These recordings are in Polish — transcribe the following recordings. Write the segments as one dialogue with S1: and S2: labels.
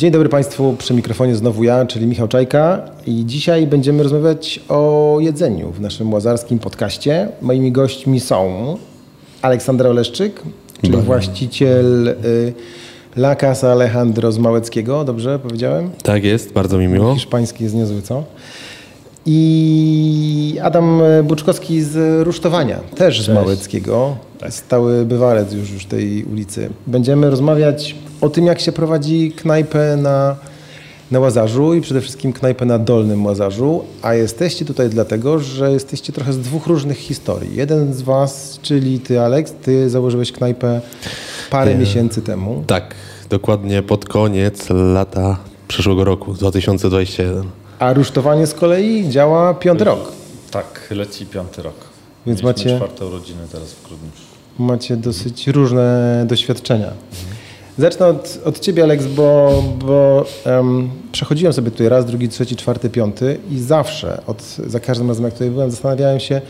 S1: Dzień dobry Państwu, przy mikrofonie znowu ja, czyli Michał Czajka i dzisiaj będziemy rozmawiać o jedzeniu w naszym łazarskim podcaście. Moimi gośćmi są Aleksandra Oleszczyk, czyli właściciel y, La Casa Alejandro z Małeckiego, dobrze powiedziałem?
S2: Tak jest, bardzo mi miło.
S1: Hiszpański jest niezły, co? I Adam Buczkowski z Rusztowania, też z Małeckiego, stały bywalec już, już tej ulicy. Będziemy rozmawiać o tym, jak się prowadzi knajpę na, na Łazarzu i przede wszystkim knajpę na Dolnym Łazarzu, a jesteście tutaj dlatego, że jesteście trochę z dwóch różnych historii. Jeden z was, czyli ty Aleks, ty założyłeś knajpę parę miesięcy temu.
S2: Tak, dokładnie pod koniec lata przyszłego roku, 2021.
S1: A rusztowanie z kolei działa piąty rok.
S3: Tak, leci piąty rok.
S1: Więc
S3: Mieliśmy
S1: macie-
S3: czwarte urodziny teraz w grudniu.
S1: Macie dosyć różne doświadczenia. Zacznę od, od ciebie, Aleks, bo, bo em, przechodziłem sobie tutaj raz, drugi, trzeci, czwarty, piąty i zawsze, od, za każdym razem jak tutaj byłem, zastanawiałem się,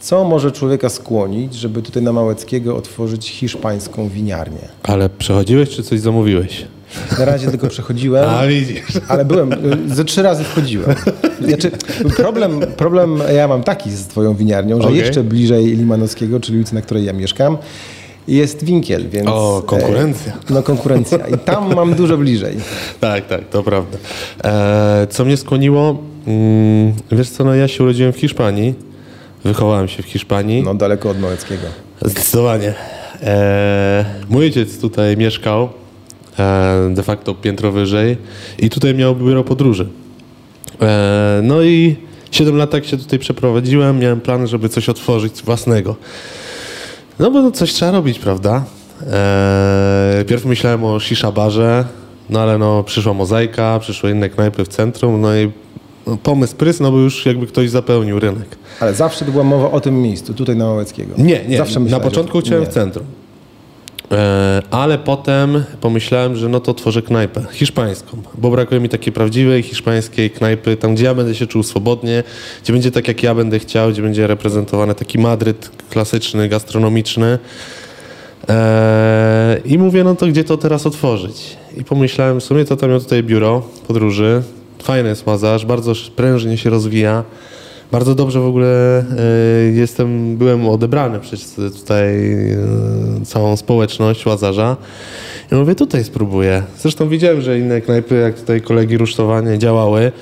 S1: co może człowieka skłonić, żeby tutaj na Małeckiego otworzyć hiszpańską winiarnię.
S2: Ale przechodziłeś czy coś zamówiłeś?
S1: Na razie tylko przechodziłem.
S2: A widzisz.
S1: Ale byłem, ze trzy razy wchodziłem. Znaczy, problem, problem ja mam taki z twoją winiarnią, że
S2: Okej.
S1: jeszcze bliżej Limanowskiego, czyli ulicy, na której ja mieszkam, jest Winkiel, więc...
S2: O, konkurencja.
S1: E, no konkurencja. I tam mam dużo bliżej.
S2: Tak, tak, to prawda. E, co mnie skłoniło? Mm, wiesz co, no ja się urodziłem w Hiszpanii, wychowałem się w Hiszpanii.
S1: No daleko od Małeckiego.
S2: Zdecydowanie. E, mój ojciec tutaj mieszkał, e, de facto piętro wyżej i tutaj miał biuro podróży. E, no i 7 lat jak się tutaj przeprowadziłem, miałem plan, żeby coś otworzyć własnego. No bo no, coś trzeba robić, prawda? E, pierw myślałem o shisha barze, no ale no przyszła mozaika, przyszły inne knajpy w centrum, no i no, pomysł prysnął, bo już jakby ktoś zapełnił rynek.
S1: Ale zawsze była mowa o tym miejscu, tutaj na Małeckiego.
S2: Nie, nie.
S1: Zawsze
S2: na początku chciałem w centrum. E, ale potem pomyślałem, że no to tworzę knajpę hiszpańską, bo brakuje mi takiej prawdziwej hiszpańskiej knajpy, tam gdzie ja będę się czuł swobodnie, gdzie będzie tak jak ja będę chciał, gdzie będzie reprezentowany taki Madryt klasyczny, gastronomiczny. E, I mówię, no to gdzie to teraz otworzyć? I pomyślałem, w sumie to tam miał tutaj biuro podróży, fajny jest Łazarz, bardzo prężnie się rozwija. Bardzo dobrze w ogóle e, jestem, byłem odebrany przez tutaj e, całą społeczność Łazarza. I mówię, tutaj spróbuję. Zresztą widziałem, że inne knajpy, jak tutaj kolegi rusztowanie działały,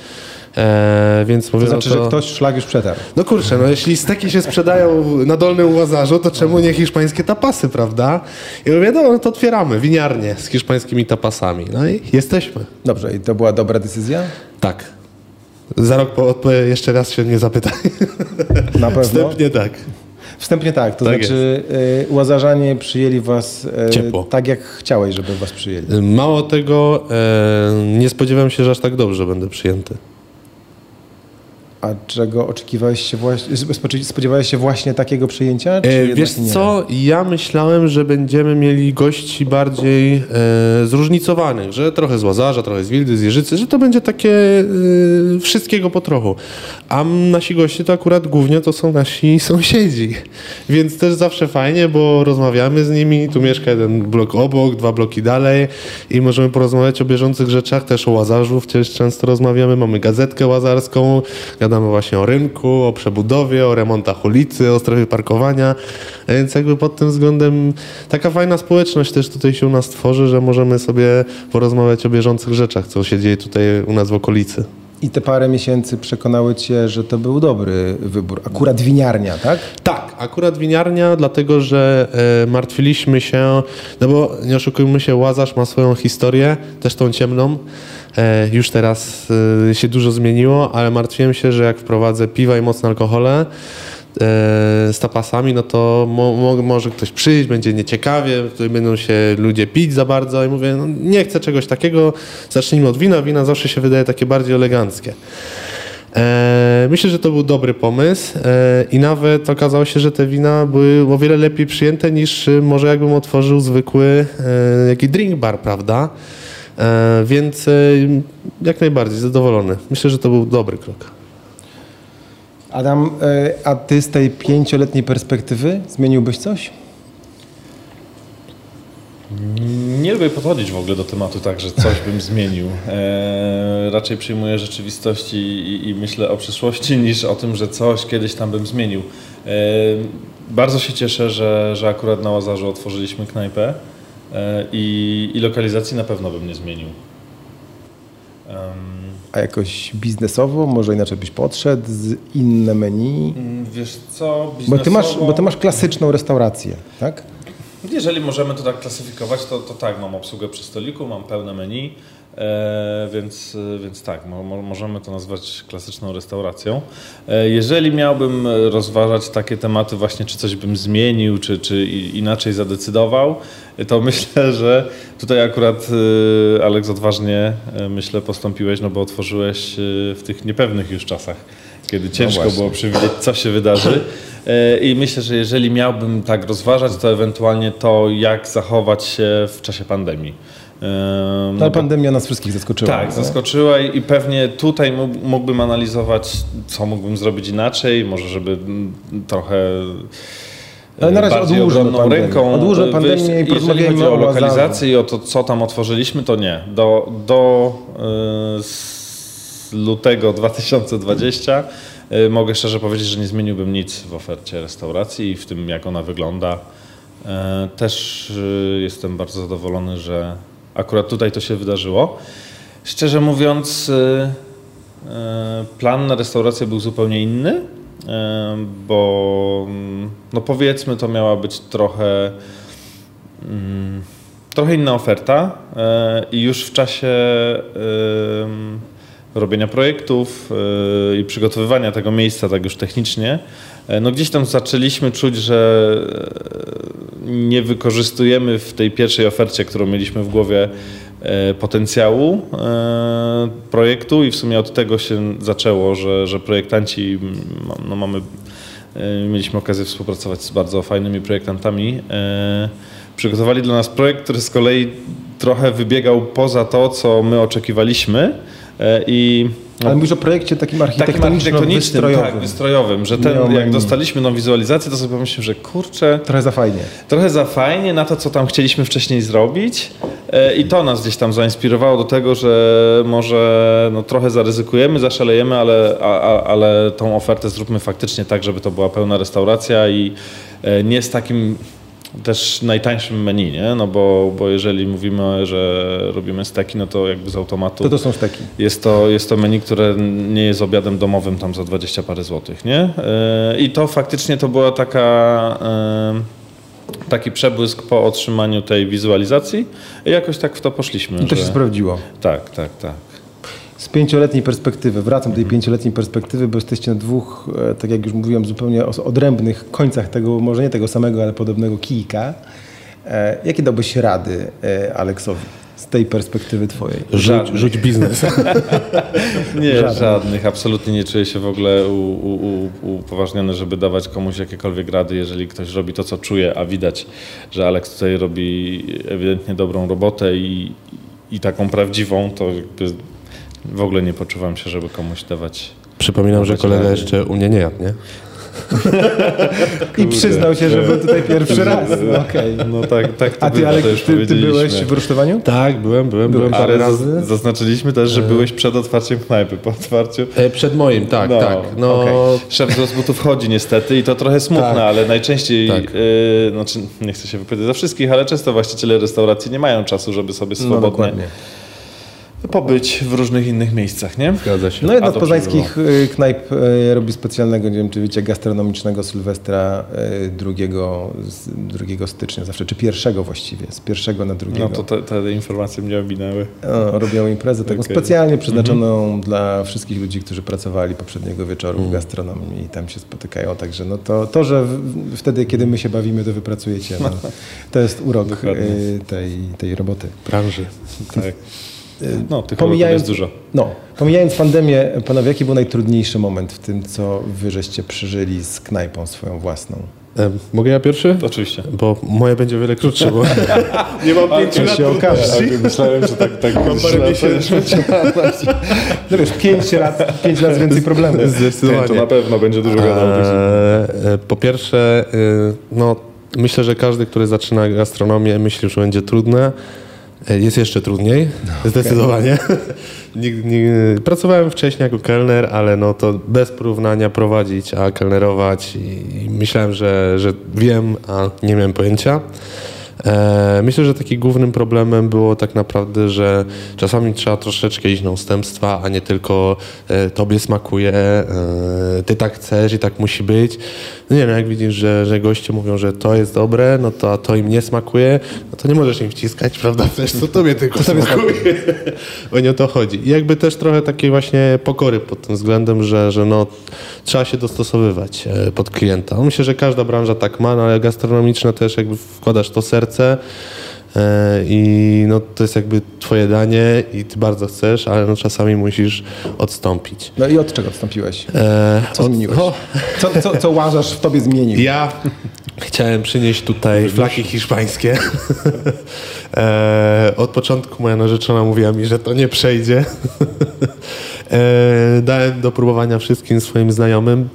S2: e, więc
S1: To znaczy,
S2: no to...
S1: że ktoś szlak już przetarł.
S2: No kurczę, no jeśli steki się sprzedają na Dolnym Łazarzu, to czemu nie hiszpańskie tapasy, prawda? I mówię, no to otwieramy winiarnię z hiszpańskimi tapasami. No i jesteśmy.
S1: Dobrze, i to była dobra decyzja?
S2: Tak. Za rok po jeszcze raz się mnie zapytaj.
S1: Na pewno.
S2: Wstępnie tak.
S1: Wstępnie tak, to
S2: Tak
S1: znaczy y, Łazarzanie przyjęli was y,
S2: Ciepło.
S1: tak, jak chciałeś, żeby was przyjęli.
S2: Mało tego, e, nie spodziewałem się, że aż tak dobrze będę przyjęty.
S1: A czego oczekiwałeś się właśnie, spodziewałeś się właśnie takiego przyjęcia?
S2: E, wiesz
S1: nie?
S2: co, ja myślałem, że będziemy mieli gości bardziej e, zróżnicowanych, że trochę z Łazarza, trochę z Wildy, z Jeżycy, że to będzie takie e, wszystkiego po trochu. A nasi goście to akurat głównie to są nasi sąsiedzi, więc też zawsze fajnie, bo rozmawiamy z nimi, tu mieszka jeden blok obok, dwa bloki dalej i możemy porozmawiać o bieżących rzeczach, też o Łazarzu, wciąż często rozmawiamy, mamy gazetkę łazarską, gadamy właśnie o rynku, o przebudowie, o remontach ulicy, o strefie parkowania, więc jakby pod tym względem taka fajna społeczność też tutaj się u nas tworzy, że możemy sobie porozmawiać o bieżących rzeczach, co się dzieje tutaj u nas w okolicy.
S1: I te parę miesięcy przekonały cię, że to był dobry wybór. Akurat winiarnia, tak?
S2: Tak, akurat winiarnia, dlatego że e, martwiliśmy się, no bo nie oszukujmy się, Łazarz ma swoją historię, też tą ciemną. E, już teraz e, się dużo zmieniło, ale martwiłem się, że jak wprowadzę piwa i mocne alkohole e, z tapasami, no to mo, mo, może ktoś przyjść, będzie nieciekawie, tutaj będą się ludzie pić za bardzo i mówię, no, nie chcę czegoś takiego, zacznijmy od wina, wina zawsze się wydaje takie bardziej eleganckie. Myślę, że to był dobry pomysł i nawet okazało się, że te wina były o wiele lepiej przyjęte niż może jakbym otworzył zwykły jakiś drink bar, prawda? E, więc e, jak najbardziej zadowolony. Myślę, że to był dobry krok.
S1: Adam, e, a ty z tej pięcioletniej perspektywy zmieniłbyś coś?
S3: Nie lubię podchodzić w ogóle do tematu tak, że coś bym zmienił. E, raczej przyjmuję rzeczywistość i, i, i, myślę o przyszłości niż o tym, że coś kiedyś tam bym zmienił. E, bardzo się cieszę, że, że akurat na Łazarzu otworzyliśmy knajpę i, i lokalizacji na pewno bym nie zmienił.
S1: A jakoś biznesowo, może inaczej byś podszedł, z inne menu?
S3: Mm, wiesz co,
S1: biznesowo... Bo ty masz, bo ty masz klasyczną restaurację, tak?
S3: Jeżeli możemy to tak klasyfikować, to, to tak, mam obsługę przy stoliku, mam pełne menu, e, więc, więc tak, mo, możemy to nazwać klasyczną restauracją. E, jeżeli miałbym rozważać takie tematy właśnie, czy coś bym zmienił, czy, czy inaczej zadecydował, to myślę, że tutaj akurat e, Aleks odważnie e, myślę postąpiłeś, no bo otworzyłeś e, w tych niepewnych już czasach kiedy no ciężko no było przewidzieć, co się wydarzy. E, I myślę, że jeżeli miałbym tak rozważać, to ewentualnie to, jak zachować się w czasie pandemii.
S1: Ta pandemia nas wszystkich zaskoczyła.
S3: Tak, no? zaskoczyła i pewnie tutaj mógłbym analizować, co mógłbym zrobić inaczej, może żeby trochę
S1: ale na razie pandemię.
S3: ręką.
S1: Odłożę pandemię i
S3: chodzi o lokalizację i o to, co tam otworzyliśmy, to nie. Do, do yy, lutego 2020 E, mogę szczerze powiedzieć, że nie zmieniłbym nic w ofercie restauracji i w tym, jak ona wygląda. E, też e, jestem bardzo zadowolony, że akurat tutaj to się wydarzyło. Szczerze mówiąc, plan na restaurację był zupełnie inny, bo no powiedzmy to miała być trochę mm, trochę inna oferta i już w czasie robienia projektów yy, i przygotowywania tego miejsca tak już technicznie, yy, no gdzieś tam zaczęliśmy czuć, że yy, nie wykorzystujemy w tej pierwszej ofercie, którą mieliśmy w głowie, potencjału projektu i w sumie od tego się zaczęło, że, że projektanci, no mamy, mieliśmy okazję współpracować z bardzo fajnymi projektantami, przygotowali dla nas projekt, który z kolei trochę wybiegał poza to, co my oczekiwaliśmy,
S1: E, I ale mówisz o projekcie takim architektonicznym, wystrojowym.
S3: Tak, wystrojowym, że ten, jak dostaliśmy nową wizualizację, to sobie pomyślałem, że kurczę...
S1: Trochę za fajnie.
S3: Trochę za fajnie na to, co tam chcieliśmy wcześniej zrobić e, i to nas gdzieś tam zainspirowało do tego, że może no, trochę zaryzykujemy, zaszalejemy, ale, a, ale tą ofertę zróbmy faktycznie tak, żeby to była pełna restauracja i e, nie z takim też najtańszym menu, nie? No bo, bo jeżeli mówimy, że robimy steki, no to jakby z automatu...
S1: To to są steki.
S3: Jest to, jest to menu, które nie jest obiadem domowym tam za 20 parę złotych, nie? E, I to faktycznie to była taka e, taki przebłysk po otrzymaniu tej wizualizacji i jakoś tak w to poszliśmy.
S1: I to że... się sprawdziło.
S3: Tak, tak, tak
S1: z pięcioletniej perspektywy, wracam do tej pięcioletniej perspektywy, bo jesteście na dwóch, e, tak jak już mówiłem, zupełnie odrębnych końcach tego, może nie tego samego, ale podobnego kijka. E, jakie dałbyś rady e, Aleksowi? z tej perspektywy twojej?
S2: Rzuć, rzuć biznes.
S3: nie, żadnych. żadnych. Absolutnie nie czuję się w ogóle u, u, u, upoważniony, żeby dawać komuś jakiekolwiek rady, jeżeli ktoś robi to, co czuje, a widać, że Aleks tutaj robi ewidentnie dobrą robotę i, i taką prawdziwą, to jakby w ogóle nie poczuwam się, żeby komuś dawać.
S2: Przypominam, że kolega rady. jeszcze u mnie nie jadł, nie?
S1: I przyznał się, że był tutaj pierwszy raz. No, okay.
S3: no tak, tak
S1: to A ty, ale ty, ty, byłeś w rusztowaniu?
S2: Tak, byłem, byłem, byłem parę razy.
S3: Zaznaczyliśmy też, że e. byłeś przed otwarciem knajpy, po otwarciu.
S2: E, przed moim, tak, no, tak. No... Okay.
S3: Szef z rozbutów wchodzi niestety i to trochę smutne, tak. ale najczęściej, tak. e, znaczy nie chcę się wypowiedzieć za wszystkich, ale często właściciele restauracji nie mają czasu, żeby sobie no, swobodnie no, pobyć w różnych innych miejscach, nie?
S1: Zgadza się. No jedna z poznańskich y, knajp y, robi specjalnego, nie wiem czy wiecie, gastronomicznego Sylwestra 2, y, 2 stycznia zawsze, czy pierwszego właściwie, z pierwszego na drugiego.
S3: No to te, te informacje mnie ominęły.
S1: No, robią imprezę taką okay. specjalnie przeznaczoną mm -hmm. dla wszystkich ludzi, którzy pracowali poprzedniego wieczoru mm. w gastronomii i tam się spotykają, także no to, to że w, wtedy, kiedy my się bawimy, to wypracujecie. No, to jest urok tej, tej roboty.
S2: Branży.
S3: Tak. No, tych pomijając, jest dużo.
S1: No, pomijając pandemię, panowie, jaki był najtrudniejszy moment w tym, co wy żeście przeżyli z knajpą swoją własną?
S2: E, mogę ja pierwszy?
S3: Oczywiście.
S2: Bo moje będzie o wiele krótsze, bo
S1: nie mam pięciu lat.
S3: się okaże. Myślałem, że tak, tak
S1: mam parę miesięcy. No wiesz, pięć lat, pięć lat więcej problemów.
S3: Zdecydowanie. To na pewno będzie dużo gadał.
S2: E, po pierwsze, e, no myślę, że każdy, który zaczyna gastronomię, myśli, że będzie trudne. Jest jeszcze trudniej, no, zdecydowanie. nie, nie, pracowałem wcześniej jako kelner, ale no to bez porównania prowadzić, a kelnerować i, i myślałem, że, że wiem, a nie miałem pojęcia. E, myślę, że takim głównym problemem było tak naprawdę, że czasami trzeba troszeczkę iść na ustępstwa, a nie tylko e, tobie smakuje, e, ty tak chcesz i tak musi być. No nie no, jak widzisz, że, że goście mówią, że to jest dobre, no to a to im nie smakuje, no to nie możesz im wciskać, prawda? Przecież to tobie tylko smakuje. Bo nie o to chodzi. I jakby też trochę takiej właśnie pokory pod tym względem, że, że no, trzeba się dostosowywać pod klienta. Myślę, że każda branża tak ma, no ale gastronomiczna też jakby wkładasz to serce e, i no, to jest jakby twoje danie i ty bardzo chcesz, ale no, czasami musisz odstąpić.
S1: No i od czego odstąpiłeś? E, co zmieniłeś? Co, co, co Łazarz w tobie zmienił?
S2: Ja chciałem przynieść tutaj flaki hiszpańskie. e, od początku moja narzeczona mówiła mi, że to nie przejdzie. e, dałem do próbowania wszystkim swoim znajomym.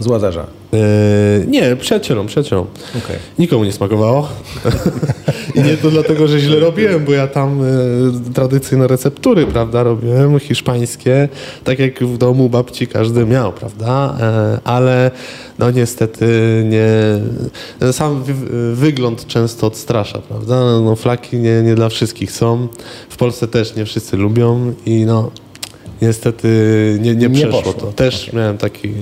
S1: Z Łazarza?
S2: Yy, nie, przyjacielom, przyjacielom. Okay. Nikomu nie smakowało. I nie to dlatego, że źle robiłem, bo ja tam y, tradycyjne receptury, prawda, robiłem, hiszpańskie, tak jak w domu babci każdy miał, prawda, y, ale no niestety nie, sam wy, wygląd często odstrasza, prawda, no flaki nie, nie dla wszystkich są, w Polsce też nie wszyscy lubią i no niestety nie, nie, nie przeszło poszło. to. Też okay. miałem taki, e,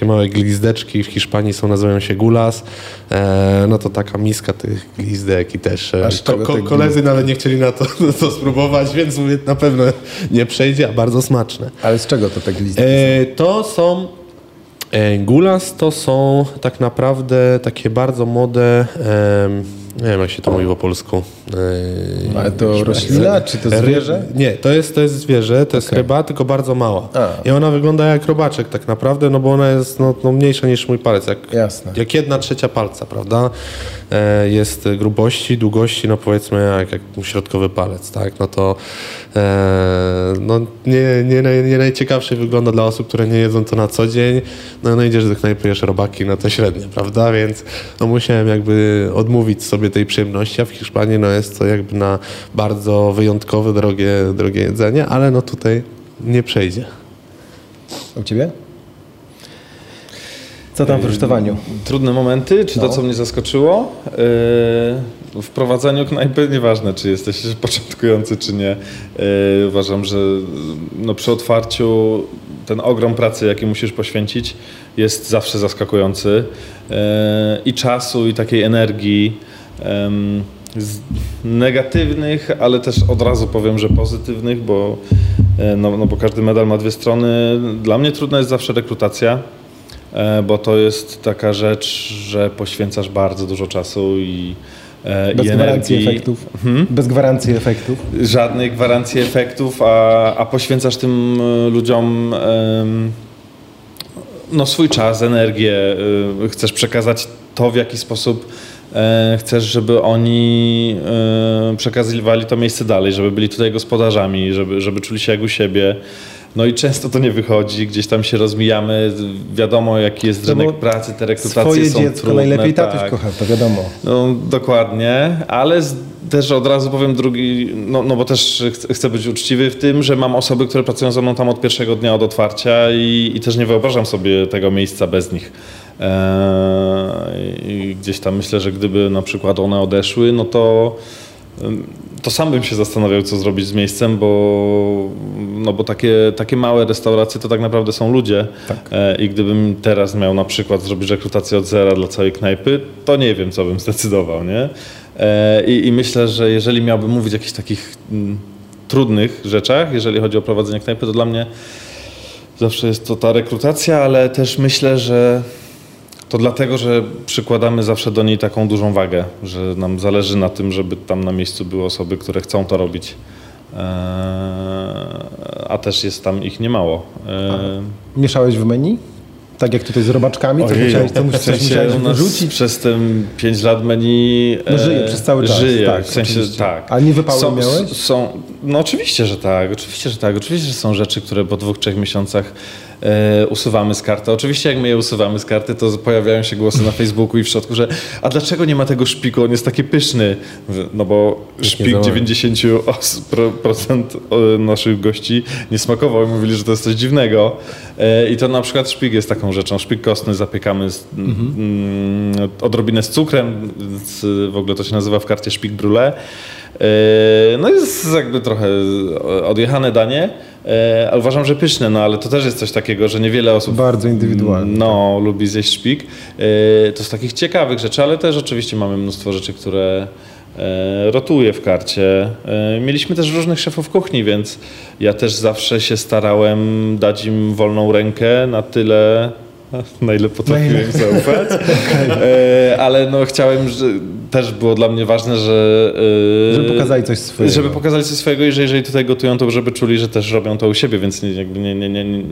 S2: takie małe glizdeczki w Hiszpanii są, nazywają się gulas. E, no to taka miska tych glizdek i też e, ko, ko, koledzy nawet nie chcieli na to, to spróbować, więc mówię, na pewno nie przejdzie, a bardzo smaczne.
S1: Ale z czego to te glizdki
S2: e, To są e, Gulas to są tak naprawdę takie bardzo młode nie wiem, jak się to mówi po polsku.
S1: Yy, Ale to roślina, czy to zwierzę?
S2: Nie, to jest, to jest zwierzę, to jest ryba, tylko bardzo mała. A. I ona wygląda jak robaczek tak naprawdę, no bo ona jest no, no mniejsza niż mój palec, jak, Jasne. jak jedna trzecia palca, prawda? E, jest grubości, długości, no powiedzmy jak, jak środkowy palec, tak? No to e, no, nie, nie, nie najciekawsze wygląda dla osób, które nie jedzą to na co dzień. No, no idziesz do knajpy, jesz robaki, no to średnio, prawda? Więc no, musiałem jakby odmówić sobie tej przyjemności, a w Hiszpanii no, jest to jakby na bardzo wyjątkowe, drogie, drogie jedzenie, ale no tutaj nie przejdzie.
S1: A u Ciebie? Co tam w rusztowaniu?
S3: Trudne momenty, czy no. to, co mnie zaskoczyło? Yy, w prowadzeniu knajpy, nieważne, czy jesteś początkujący, czy nie. Yy, uważam, że no, przy otwarciu ten ogrom pracy, jaki musisz poświęcić, jest zawsze zaskakujący. Yy, I czasu, i takiej energii. Z negatywnych, ale też od razu powiem, że pozytywnych, bo, no, no bo każdy medal ma dwie strony. Dla mnie trudna jest zawsze rekrutacja E, bo to jest taka rzecz, że poświęcasz bardzo dużo czasu i
S1: e, bez i gwarancji energii. efektów. Hmm? Bez gwarancji efektów.
S3: Żadnej gwarancji efektów, a, a poświęcasz tym e, ludziom no, swój czas, energię. Chcesz przekazać to, w jaki sposób chcesz, żeby oni przekazywali to miejsce dalej, żeby byli tutaj gospodarzami, żeby, żeby czuli się jak u siebie. No i często to nie wychodzi, gdzieś tam się rozmijamy, wiadomo jaki jest rynek no pracy, te rekrutacje
S1: swoje
S3: są
S1: dziecko
S3: trudne.
S1: najlepiej tatuś tak. kocha, to wiadomo.
S3: No dokładnie, ale z, też od razu powiem drugi, no, no bo też chcę być uczciwy w tym, że mam osoby, które pracują ze mną tam od pierwszego dnia od otwarcia i, i też nie wyobrażam sobie tego miejsca bez nich. Eee, I gdzieś tam myślę, że gdyby na przykład one odeszły, no to to sam bym się zastanawiał, co zrobić z miejscem, bo, no bo takie, takie małe restauracje to tak naprawdę są ludzie. Tak. E, I gdybym teraz miał na przykład zrobić rekrutację od zera dla całej knajpy, to nie wiem, co bym zdecydował. Nie? E, I, I myślę, że jeżeli miałbym mówić o jakichś takich m, trudnych rzeczach, jeżeli chodzi o prowadzenie knajpy, to dla mnie zawsze jest to ta rekrutacja, ale też myślę, że to dlatego, że przykładamy zawsze do niej taką dużą wagę, że nam zależy na tym, żeby tam na miejscu były osoby, które chcą to robić. Eee, a też jest tam ich niemało.
S1: Eee, Mieszałeś w menu? Tak jak tutaj z robaczkami, co musiałeś, co musiałeś, w sensie musiałeś wyrzucić?
S3: Przez te 5 lat menu...
S1: No żyje przez cały czas.
S3: Żyje, tak, w sensie oczywiście. tak.
S1: A nie wypały są, miałeś?
S3: Są, no oczywiście, że tak, oczywiście, że tak. Oczywiście, że są rzeczy, które po dwóch, trzech miesiącach usuwamy z karty. Oczywiście jak my je usuwamy z karty, to pojawiają się głosy na Facebooku i w środku, że a dlaczego nie ma tego szpiku, on jest taki pyszny. No bo szpik 90% naszych gości nie smakował i mówili, że to jest coś dziwnego. E, I to na przykład szpik jest taką rzeczą. Szpik kostny zapiekamy z, mhm. mm, odrobinę z cukrem, w ogóle to się nazywa w karcie szpik brûlée. E, no jest jakby trochę odjechane danie, e, ale uważam, że pyszne, no ale to też jest coś takiego, że niewiele osób...
S1: Bardzo indywidualnie.
S3: No, tak. lubi zjeść szpik. E, to z takich ciekawych rzeczy, ale też oczywiście mamy mnóstwo rzeczy, które rotuje w karcie. Mieliśmy też różnych szefów kuchni, więc ja też zawsze się starałem dać im wolną rękę na tyle, na ile potrafiłem zaufać. e, ale no chciałem, że też było dla mnie ważne, że...
S1: E, żeby pokazali coś swojego.
S3: Żeby pokazali coś swojego i że jeżeli tutaj gotują, to żeby czuli, że też robią to u siebie, więc nie, jakby nie, nie, nie, nie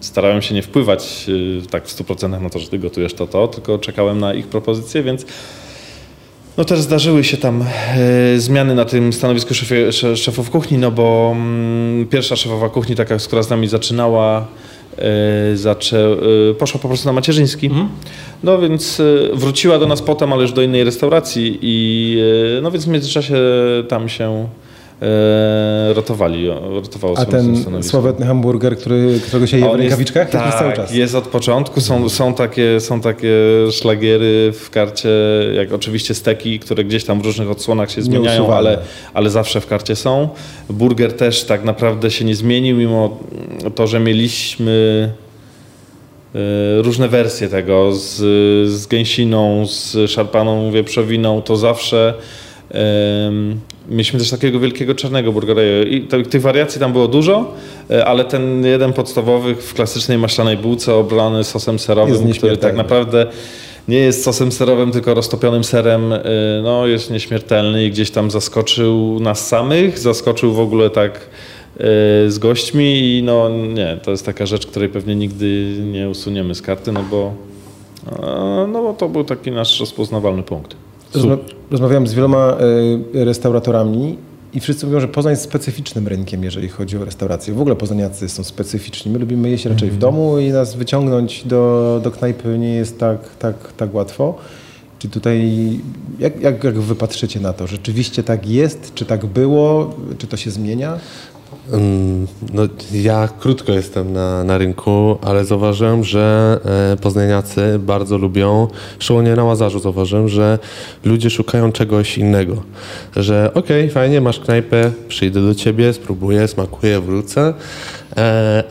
S3: starałem się nie wpływać e, tak w 100% na to, że ty gotujesz to, to, tylko czekałem na ich propozycje, więc... No też zdarzyły się tam e, zmiany na tym stanowisku szefie, szefów kuchni, no bo mm, pierwsza szefowa kuchni, taka, która z nami zaczynała, zaczę, e, poszła po prostu na macierzyński. Mhm. No więc e, wróciła do nas potem, ale już do innej restauracji i no więc w międzyczasie tam się e, rotowali. Rotowało
S1: A ten sławetny hamburger, który, którego się je w rękawiczkach,
S3: jest,
S1: jest
S3: cały
S1: czas?
S3: jest od początku. Są, są, takie, są takie szlagiery w karcie, jak oczywiście steki, które gdzieś tam w różnych odsłonach się zmieniają, ale, ale zawsze w karcie są. Burger też tak naprawdę się nie zmienił, mimo to, że mieliśmy e, różne wersje tego z, z gęsiną, z szarpaną wieprzowiną, to zawsze Mieliśmy też takiego wielkiego czarnego burgera i tych wariacji tam było dużo, e, ale ten jeden podstawowy w klasycznej maślanej bułce obrany sosem serowym, który tak naprawdę nie jest sosem serowym, tylko roztopionym serem, e, no jest nieśmiertelny i gdzieś tam zaskoczył nas samych, zaskoczył w ogóle tak e, z gośćmi i no nie, to jest taka rzecz, której pewnie nigdy nie usuniemy z karty, no bo, no bo to był taki nasz rozpoznawalny punkt.
S1: Rozma rozmawiałem z wieloma y, restauratorami i wszyscy mówią, że Poznań jest specyficznym rynkiem, jeżeli chodzi o restaurację. W ogóle poznaniacy są specyficzni. My lubimy jeść raczej w mhm. domu i nas wyciągnąć do, do knajpy nie jest tak, tak, tak łatwo. Czy tutaj, jak, jak, jak wy patrzycie na to? Rzeczywiście tak jest? Czy tak było? Czy to się zmienia?
S2: No, ja krótko jestem na, na rynku, ale zauważyłem, że e, poznaniacy bardzo lubią, szczególnie na Łazarzu zauważyłem, że ludzie szukają czegoś innego. Że okej, okay, fajnie, masz knajpę, przyjdę do ciebie, spróbuję, smakuję, wrócę,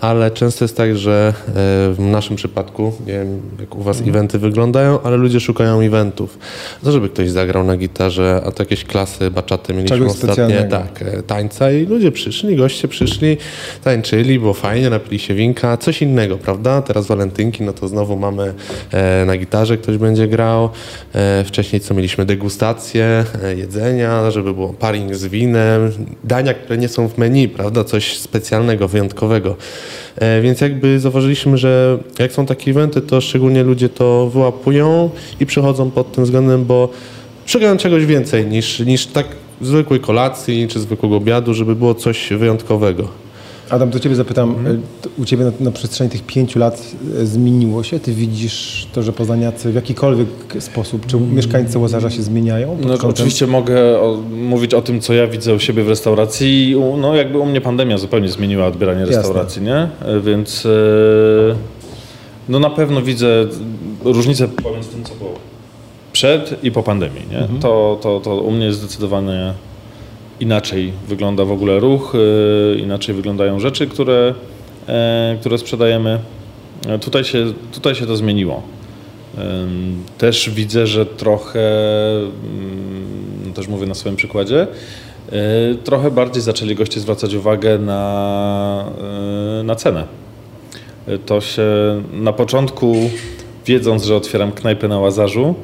S2: ale często jest tak, że e, w naszym przypadku, nie wiem jak u Was eventy wyglądają, ale ludzie szukają eventów. To, żeby ktoś zagrał na gitarze, a to jakieś klasy, baczaty mieliśmy Czegoś ostatnie, tak, e, tańca i ludzie przyszli, goście przyszli, tańczyli, było fajnie, napili się winka, coś innego, prawda? Teraz walentynki, no to znowu mamy na gitarze ktoś będzie grał. Wcześniej co mieliśmy degustację jedzenia, żeby było paring z winem, dania, które nie są w menu, prawda? Coś specjalnego, wyjątkowego E, więc jakby zauważyliśmy, że jak są takie eventy, to szczególnie ludzie to wyłapują i przychodzą pod tym względem, bo szukają czegoś więcej niż, niż tak zwykłej kolacji czy zwykłego obiadu, żeby było coś wyjątkowego.
S1: Adam, do Ciebie zapytam, mhm. u Ciebie na, na, przestrzeni tych pięciu lat e, zmieniło się? Ty widzisz to, że poznaniacy w jakikolwiek sposób, czy mm. mieszkańcy Łazarza się zmieniają?
S3: No, oczywiście mogę o, mówić o tym, co ja widzę u siebie w restauracji. No jakby u mnie pandemia zupełnie zmieniła odbieranie restauracji, nie? E, więc no na pewno widzę różnicę pomiędzy tym, co było przed i po pandemii, nie? Mhm. To, to, to u mnie jest zdecydowanie inaczej wygląda w ogóle ruch, y, inaczej wyglądają rzeczy, które, e, które sprzedajemy. E, tutaj się, tutaj się to zmieniło. Też widzę, że trochę, mm, też mówię na swoim przykładzie, e, trochę bardziej zaczęli goście zwracać uwagę na, na cenę. To się na początku, wiedząc, że otwieram knajpę na Łazarzu,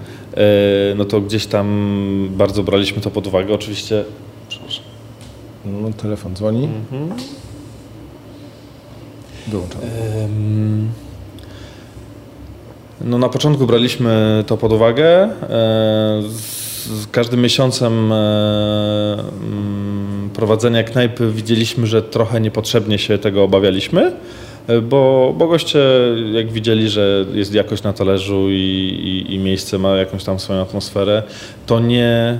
S3: no to gdzieś tam bardzo braliśmy to pod uwagę. Oczywiście
S1: no, telefon dzwoni. Mhm. Wyłączamy.
S3: No na początku braliśmy to pod uwagę. E, z każdym miesiącem e, mm, prowadzenia knajpy widzieliśmy, że trochę niepotrzebnie się tego obawialiśmy, e, bo, bo goście jak widzieli, że jest jakość na talerzu i, i, i miejsce ma jakąś tam swoją atmosferę, to nie,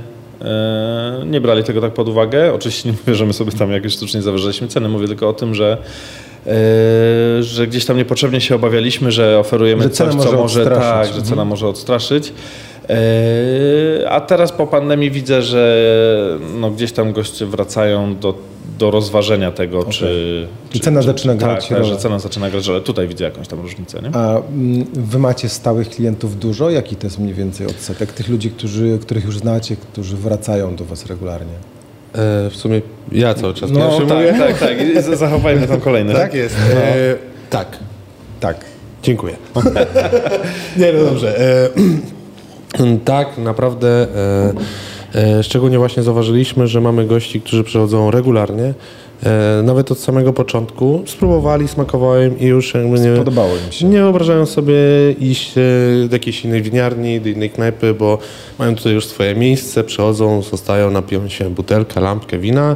S3: nie brali tego tak pod uwagę. Oczywiście nie mówię, że my sobie tam jakieś sztucznie zawyżaliśmy ceny, mówię tylko o tym, że e, że gdzieś tam niepotrzebnie się obawialiśmy, że oferujemy
S1: Że
S3: coś, co
S1: może
S3: tak, że
S1: Mhm.
S3: cena może odstraszyć. E, A teraz po pandemii widzę, że no gdzieś tam goście wracają do, do rozważenia tego, czy,
S1: I
S3: czy.
S1: cena
S3: czy,
S1: zaczyna
S3: czy,
S1: grać
S3: Tak, tak, że cena zaczyna grać rolę. Tutaj widzę jakąś tam różnicę, nie?
S1: A mm, wy macie stałych klientów dużo? Jaki to jest mniej więcej odsetek tych ludzi, którzy, których już znacie, którzy wracają do was regularnie?
S2: E, w sumie ja cały czas
S3: No
S2: pierwszy
S3: tak,
S2: mówię.
S3: tak, tak. Z- Zachowajmy tam kolejne.
S2: Tak jest. E, tak.
S1: Tak.
S2: Dziękuję. nie, no dobrze. E, tak, naprawdę. E, szczególnie właśnie zauważyliśmy, że mamy gości, którzy przychodzą regularnie. E, nawet od samego początku spróbowali, smakowało im i już jakby nie,
S1: Podobało im się.
S2: nie wyobrażają sobie iść e, do jakiejś innej winiarni, do innej knajpy, bo mają tutaj już swoje miejsce, przychodzą, zostają, napiją się butelkę, lampkę wina,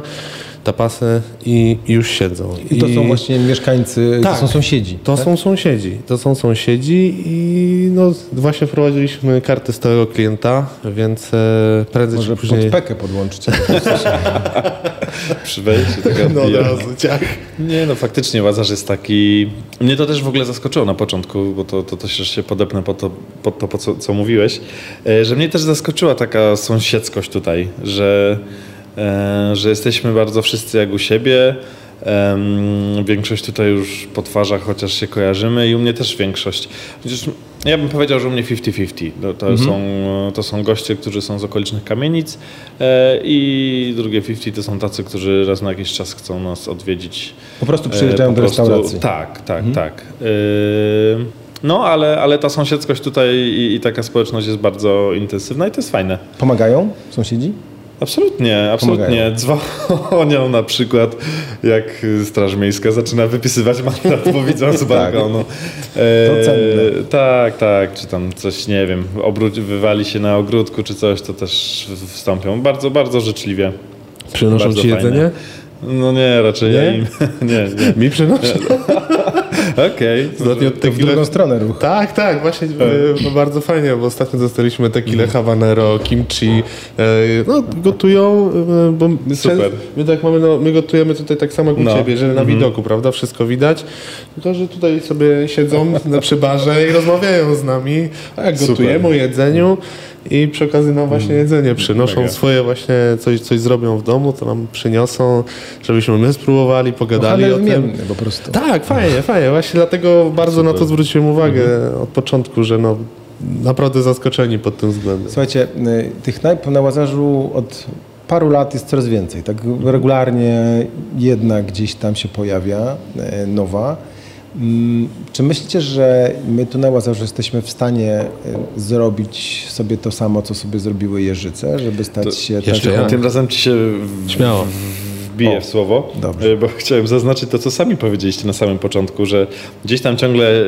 S2: tapasy i, i już siedzą.
S1: I to są właśnie mieszkańcy,
S2: Tak.
S1: to są sąsiedzi.
S2: To
S1: tak?
S2: są sąsiedzi. To są sąsiedzi i no właśnie wprowadziliśmy kartę stałego klienta, więc e, prędzej
S1: Może
S2: czy później...
S1: pod pekę podłączyć.
S3: Przy wejściu tego
S2: No razu, ciach.
S3: Nie, no faktycznie Łazarz jest taki... Mnie to też w ogóle zaskoczyło na początku, bo to, to też się podepnę pod to, pod to po co, co mówiłeś, e, że mnie też zaskoczyła taka sąsiedzkość tutaj, że, że jesteśmy bardzo wszyscy jak u siebie. Większość tutaj już po twarzach chociaż się kojarzymy i u mnie też większość. Chociaż ja bym powiedział, że u mnie 50-50. To, to, są, to są goście, którzy są z okolicznych kamienic e, i drugie 50 to są tacy, którzy raz na jakiś czas chcą nas odwiedzić.
S1: Po prostu przyjeżdżają
S3: E, po
S1: do
S3: prostu-
S1: restauracji.
S3: Tak, tak, tak. E, No, ale, ale ta sąsiedzkość tutaj i, i taka społeczność jest bardzo intensywna i to jest fajne.
S1: Pomagają sąsiedzi?
S3: Absolutnie, absolutnie. Dzwonią na przykład, jak Straż Miejska zaczyna wypisywać mandat, bo widzą z balkonu. E,
S1: To cenne.
S3: tak, tak, czy tam coś, nie wiem, obróć, wywali się na ogródku czy coś, to też wstąpią. Bardzo, bardzo życzliwie.
S2: Przynoszą
S3: Bardzo
S2: ci
S3: fajne.
S2: jedzenie?
S3: No nie, raczej
S2: Nie?
S3: ja im. Nie, nie.
S2: Mi przynoszą.
S3: Okej.
S2: Ostatnio
S1: To w drugą stronę ruch.
S2: Tak, tak, właśnie e, no bardzo fajnie, bo ostatnio dostaliśmy tequilę habanero, kimchi, e, no gotują, e, bo
S3: Super.
S2: my tak mamy, no, my gotujemy tutaj tak samo jak u
S3: No.
S2: Ciebie, że na widoku, prawda, wszystko widać, tylko że tutaj sobie siedzą na przy barze i rozmawiają z nami, a jak
S3: Super.
S2: gotujemy o jedzeniu i przy okazji nam właśnie jedzenie przynoszą
S3: Mega.
S2: swoje właśnie, coś, coś zrobią w domu, to nam przyniosą, żebyśmy my spróbowali, pogadali
S1: Handel
S2: o tym.
S1: po prostu.
S2: Tak, fajnie, fajnie. Właśnie dlatego bardzo na to zwróciłem uwagę od początku, że no naprawdę zaskoczeni pod tym względem.
S1: Słuchajcie, y, tych knajp na Łazarzu od paru lat jest coraz więcej. Tak regularnie jedna gdzieś tam się pojawia, y, nowa. Mm, Czy myślicie, że my tu na Łazarzu jesteśmy w stanie y, zrobić sobie to samo, co sobie zrobiły Jeżyce, żeby stać się
S2: jeszcze ja.
S3: Tym razem ci się
S2: Śmiało.
S3: Wbiję
S1: O,
S3: w słowo,
S1: dobrze.
S3: e, bo chciałem zaznaczyć to, co sami powiedzieliście na samym początku, że gdzieś tam ciągle e,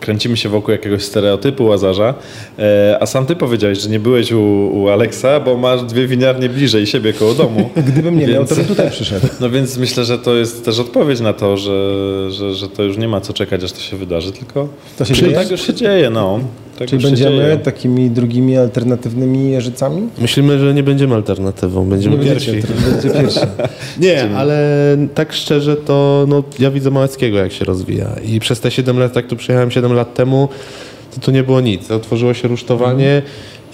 S3: kręcimy się wokół jakiegoś stereotypu Łazarza, e, a sam ty powiedziałeś, że nie byłeś u, u Aleksa, bo masz dwie winiarnie bliżej siebie koło domu.
S1: Gdybym nie miał,
S3: Więc-
S1: to bym tutaj przyszedł.
S3: No więc myślę, że to jest też odpowiedź na to, że, że, że to już nie ma co czekać, aż to się wydarzy, tylko
S1: To się dzieje?
S3: tak już się dzieje, no. Tak
S1: Czyli będziemy
S3: dzieje.
S1: takimi drugimi alternatywnymi Jeżycami?
S2: Myślimy, że nie będziemy alternatywą, będziemy pierwsi.
S1: będziecie, będziecie pierwsi.
S2: Nie, ale tak szczerze to no, ja widzę Małeckiego jak się rozwija i przez te 7 lat, jak tu przyjechałem 7 lat temu, to tu nie było nic. Otworzyło się rusztowanie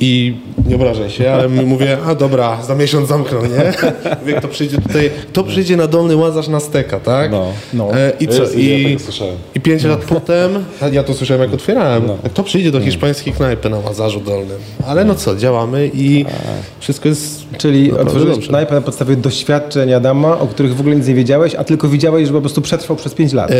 S2: i nie obrażaj się, ale mówię, a dobra, za miesiąc zamkną, nie? Mówię, kto przyjdzie tutaj, kto przyjdzie na Dolny Łazarz na steka, tak?
S3: No.
S1: No.
S2: E, I co?
S3: Jezu,
S2: I,
S3: ja tak słyszałem.
S2: I pięć lat potem, a ja to słyszałem jak otwierałem,
S3: No.
S2: kto przyjdzie do hiszpańskiej knajpy na Łazarzu Dolnym? Ale no co, działamy i wszystko jest
S1: Czyli
S2: naprawdę
S1: otworzyłeś
S2: dobrze.
S1: knajpę na podstawie doświadczeń Adama, o których w ogóle nic nie wiedziałeś, a tylko widziałeś, że po prostu przetrwał przez 5 lat.
S2: E,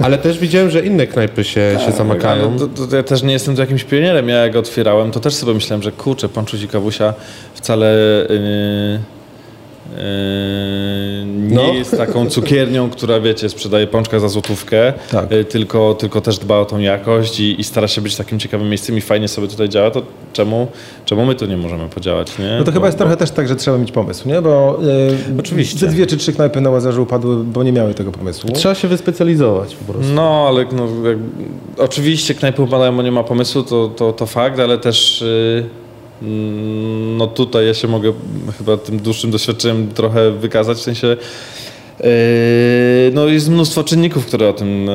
S2: ale też widziałem, że inne knajpy się, się zamykają.
S3: To, to ja też nie jestem tu jakimś pionierem. Ja jak otwierałem, to też sobie myślałem, że kurczę, pan Czuzi Kawusia wcale Yy, nie
S2: No.
S3: jest taką cukiernią, która wiecie, sprzedaje pączka za złotówkę,
S1: Tak.
S3: yy, tylko, tylko też dba o tą jakość i, i stara się być takim ciekawym miejscem i fajnie sobie tutaj działa, to czemu, czemu my tu nie możemy podziałać, nie?
S1: No to
S3: Bo-
S1: chyba jest
S3: bo-
S1: trochę też tak, że trzeba mieć pomysł, nie? Bo e,
S3: Oczywiście.
S1: ze dwie czy trzy knajpy na Łazarzu upadły, bo nie miały tego pomysłu.
S2: Trzeba się wyspecjalizować po prostu.
S3: No, ale no, jak, oczywiście knajpy upadają, bo nie ma pomysłu, to, to, to fakt, ale też yy, no tutaj ja się mogę chyba tym dłuższym doświadczeniem trochę wykazać, w sensie yy, no jest mnóstwo czynników, które o tym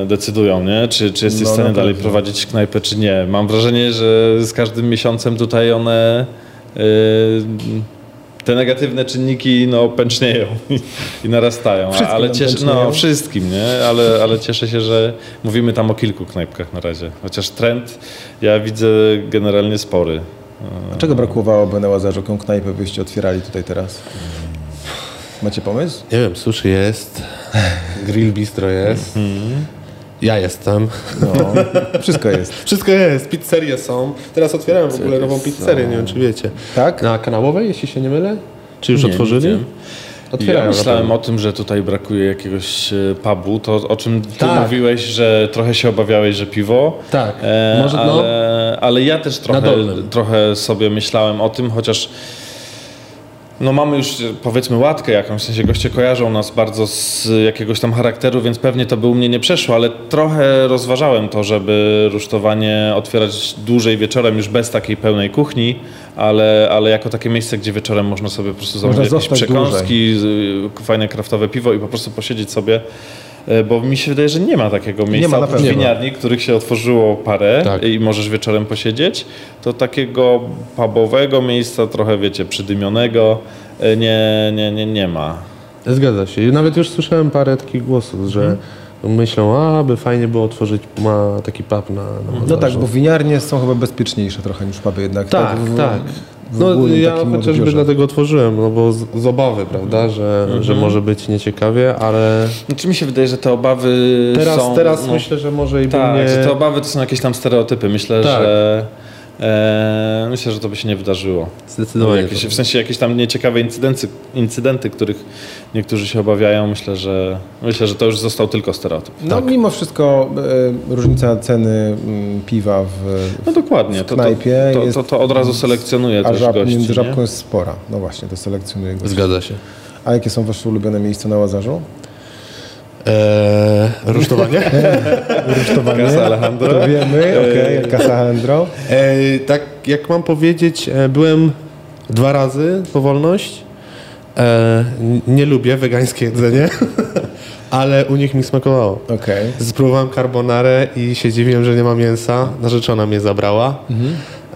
S3: yy, decydują, nie? Czy, czy jesteś
S1: No,
S3: w stanie
S1: na
S3: dalej
S1: pewno.
S3: prowadzić knajpę, czy nie. Mam wrażenie, że z każdym miesiącem tutaj one yy, te negatywne czynniki no, pęcznieją i, i narastają.
S1: Wszystkim
S3: ale cieszę,
S1: pęcznieją.
S3: no, wszystkim, nie? Ale, ale cieszę się, że mówimy tam o kilku knajpkach na razie. Chociaż trend ja widzę generalnie spory.
S1: A Czego brakowałoby na Łazarzu, jaką knajpę byście otwierali tutaj teraz? Macie pomysł?
S2: Nie wiem, sushi jest, grill bistro jest, ja jestem.
S1: No, wszystko jest.
S2: Wszystko jest, pizzerie są. Teraz otwierałem w ogóle nową pizzerię, nie wiem czy wiecie.
S1: Tak?
S2: Na Kanałowej, jeśli się nie mylę? Czy już
S3: Nie,
S2: otworzyli?
S3: nie ja myślałem o tym, że tutaj brakuje jakiegoś e, pubu. To o czym ty
S2: Tak.
S3: mówiłeś, że trochę się obawiałeś, że piwo.
S2: Tak.
S3: E,
S2: Może, no.
S3: ale, ale ja też trochę, trochę sobie myślałem o tym, chociaż no mamy już powiedzmy łatkę jakąś, w sensie goście kojarzą nas bardzo z jakiegoś tam charakteru, więc pewnie to by u mnie nie przeszło, ale trochę rozważałem to, żeby rusztowanie otwierać dłużej wieczorem już bez takiej pełnej kuchni, ale, ale jako takie miejsce, gdzie wieczorem można sobie po prostu zamówić jakieś przekąski, z- fajne kraftowe piwo i po prostu posiedzieć sobie. E, Bo mi się wydaje, że nie ma takiego miejsca
S1: ma,
S3: oprócz
S1: nie ma.
S3: winiarni, których się otworzyło parę
S2: Tak.
S3: i możesz wieczorem posiedzieć. To takiego pubowego miejsca, trochę wiecie, przydymionego, e, nie, nie, nie, nie ma.
S2: Zgadza się. I Nawet już słyszałem parę takich głosów, że myślą, a by fajnie było otworzyć ma taki pub na, na
S1: No tak, bo winiarnie są chyba bezpieczniejsze trochę niż puby jednak.
S2: Tak,
S1: w-
S2: tak. No ja chociażby
S1: odbiorze.
S2: dlatego otworzyłem, no bo z, z obawy, prawda, że, że może być nieciekawie, ale
S3: Znaczy mi się wydaje, że te obawy
S2: teraz,
S3: są...
S2: teraz
S3: no,
S2: myślę, że może i by
S3: Tak,
S2: mnie...
S3: że te obawy to są jakieś tam stereotypy. Myślę,
S2: Tak.
S3: że... E, myślę, że to by się nie wydarzyło.
S2: Zdecydowanie.
S3: Jakieś, w sensie jakieś tam nieciekawe incydenty, incydenty, których niektórzy się obawiają. Myślę, że myślę, że to już został tylko stereotyp.
S1: No mimo wszystko e, różnica ceny mm, piwa w,
S3: No dokładnie. To, to,
S1: knajpie
S3: to,
S1: jest-
S3: to, to od razu selekcjonuje
S1: a
S3: też
S1: żab,
S3: gości.
S1: między
S3: nie?
S1: żabką jest spora. No właśnie, to selekcjonuje go.
S2: Zgadza się.
S1: A jakie są wasze ulubione miejsca na Łazarzu?
S2: Eee, rusztowanie?
S1: Rusztowanie.
S3: Casa Alejandro.
S1: To wiemy, okej, Casa Alejandro.
S2: Eee, tak jak mam powiedzieć, e, byłem dwa razy po wolność. E, n- nie lubię wegańskie jedzenie, ale u nich mi smakowało.
S1: Okej.
S2: Spróbowałem carbonarę i się dziwiłem, że nie ma mięsa. Narzeczona mnie zabrała.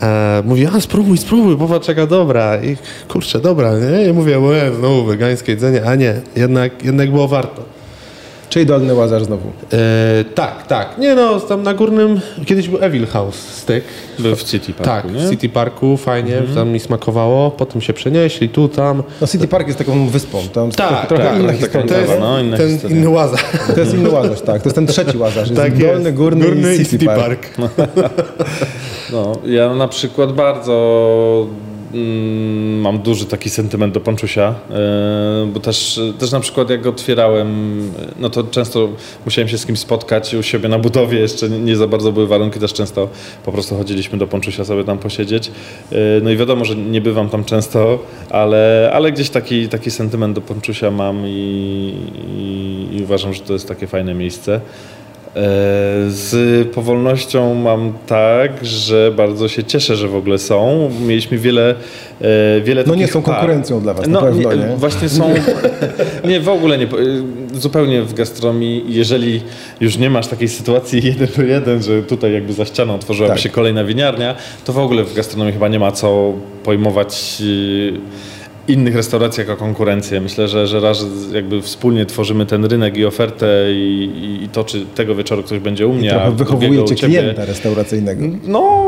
S2: E, mówi, a spróbuj, spróbuj, popatrz jaka dobra. I kurczę, dobra, nie? I mówię, łe, znowu wegańskie jedzenie. A nie, jednak, jednak było warto.
S1: Czyli Dolny Łazarz znowu.
S2: E, tak, tak. Nie no, tam na górnym, kiedyś był Evil House Steak.
S3: Był w City Parku,
S2: Tak,
S3: nie? Mhm.
S2: w City Parku, fajnie, tam mi smakowało. Potem się przenieśli tu, tam.
S1: No City Park jest taką wyspą. Tam
S2: Tak,
S1: trochę, trochę
S2: tak,
S1: inna
S3: taka
S1: historia.
S3: intrawa,
S1: jest.
S3: no, inna
S2: ten
S3: historia.
S2: inny łaza.
S1: To jest inny Łazarz, tak. To jest ten trzeci Łazarz. Jest
S2: Tak
S1: Dolny,
S2: jest.
S1: Górny, i City, Park.
S3: No, ja na przykład bardzo mam duży taki sentyment do Ponczusia, yy, bo też, też na przykład jak otwierałem, no to często musiałem się z kimś spotkać u siebie na budowie, jeszcze nie, za bardzo były warunki, też często po prostu chodziliśmy do Ponczusia sobie tam posiedzieć. Yy, no i wiadomo, że nie bywam tam często, ale, ale gdzieś taki, taki sentyment do Ponczusia mam i, i, i uważam, że to jest takie fajne miejsce. E, Z powolnością mam tak, że bardzo się cieszę, że w ogóle są. Mieliśmy wiele, e, wiele
S1: No nie są
S3: par.
S1: konkurencją dla was, na pewno, nie?
S3: Właśnie są. nie, w ogóle nie. e, Zupełnie w gastronomii, jeżeli już nie masz takiej sytuacji jeden do jeden, że tutaj jakby za ścianą otworzyłaby
S1: Tak.
S3: się kolejna winiarnia, to w ogóle w gastronomii chyba nie ma co pojmować innych restauracji jako konkurencję. Myślę, że, że raz jakby wspólnie tworzymy ten rynek i ofertę i, i, to, czy tego wieczoru ktoś będzie u mnie,
S1: I
S3: a
S1: trochę
S3: u
S1: wychowujecie
S3: ciebie.
S1: klienta restauracyjnego.
S3: No,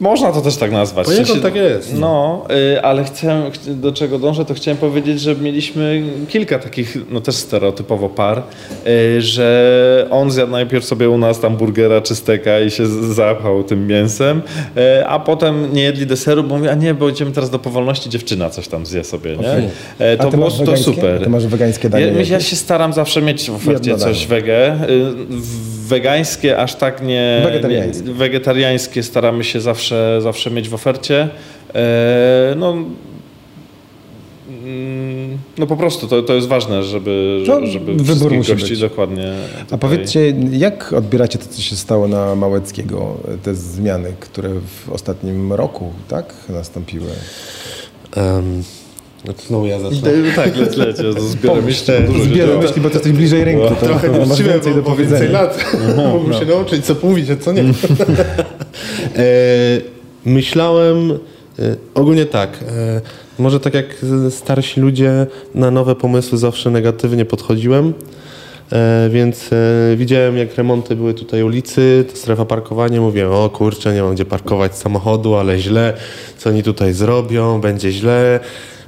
S3: Można to też tak nazwać. W
S2: Poniekąd tak jest.
S3: No, y, ale chcę, ch- do czego dążę, to chciałem powiedzieć, że mieliśmy kilka takich, no też stereotypowo par, y, że on zjadł najpierw sobie u nas tam burgera czy steka i się zapchał tym mięsem, y, a potem nie jedli deseru, bo mówi, a nie, bo idziemy teraz do powolności, dziewczyna coś tam zje sobie, nie?
S1: A
S3: To było to super.
S1: Ty masz wegańskie danie
S3: Ja, ja się staram zawsze mieć w ofercie coś wege. Y, Wegańskie aż tak nie...
S1: Wegetariańskie.
S3: nie wegetariańskie staramy się zawsze, zawsze mieć w ofercie. E, No, mm, no po prostu to, to jest ważne, żeby,
S1: No,
S3: żeby
S1: wybór
S3: wszystkich
S1: musi
S3: gości
S1: być.
S3: dokładnie
S1: A
S3: tutaj-
S1: powiedzcie, jak odbieracie to, co się stało na Małeckiego, te zmiany, które w ostatnim roku tak nastąpiły?
S2: Um, znowu ja zacznę.
S3: Tak, leć, leć. Ja to zbieram myśli.
S1: Zbieram myśli, bo ty jesteś bliżej ręku. To
S2: Trochę
S1: masz
S2: właściwie,
S1: więcej
S2: bo,
S1: do
S2: więcej lat. Mógłbym się nauczyć, co mówić, a co nie. e, myślałem e, ogólnie tak. E, może tak jak starsi ludzie na nowe pomysły zawsze negatywnie podchodziłem. E, więc e, widziałem, jak remonty były tutaj ulicy, to strefa parkowania. Mówiłem, o kurczę, nie mam gdzie parkować samochodu, ale źle, co oni tutaj zrobią, będzie źle.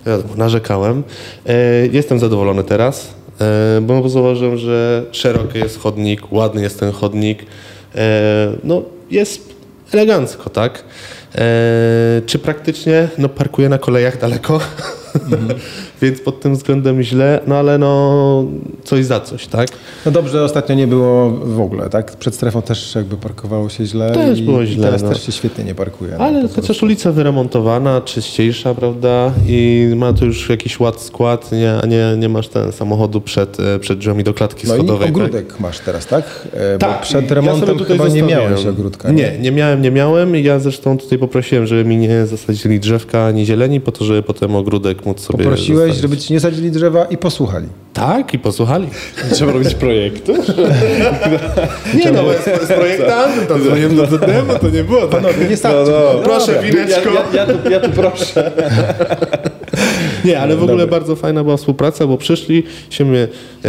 S2: Wiadomo, narzekałem. E, jestem zadowolony teraz, e, bo zauważyłem, że szeroki jest chodnik, ładny jest ten chodnik. E, no, jest elegancko, tak? Czy praktycznie? No, parkuję na kolejach daleko, więc pod tym względem źle, no ale no coś za coś, tak?
S1: No dobrze, ostatnio nie było w ogóle, tak? Przed strefą też jakby parkowało się źle.
S2: Też było źle,
S1: Teraz
S2: no.
S1: też się świetnie nie parkuje. no,
S2: Ale
S1: prostu.
S2: chociaż ulica wyremontowana, czyściejsza, prawda? I ma tu już jakiś ład, skład, nie, nie, nie masz ten samochodu przed, e, przed drzwiami do klatki
S1: No i
S2: schodowej. tak?
S1: ogródek masz teraz, tak? E, Bo
S2: Tak,
S1: przed
S2: ja
S1: remontem
S2: tutaj
S1: chyba nie miałeś ogródka.
S2: Nie, nie miałem, nie miałem. Ja zresztą tutaj poprosiłem, żeby mi nie zasadzili drzewka ani zieleni, po to, żeby potem ogródek móc sobie
S1: Poprosiłeś, żeby ci nie sadzili drzewa i posłuchali.
S2: Tak, i posłuchali.
S3: Trzeba robić projekty?
S2: Nie no, z, z projektantem tam dzwoniłem do demo, to nie było tak.
S1: Panowie, nie sadźcie.
S3: No, no.
S2: Proszę, wineczko.
S3: Ja, ja, ja, tu, ja tu proszę.
S2: Nie, ale w ogóle bardzo fajna była współpraca, bo przyszli, się mnie, e,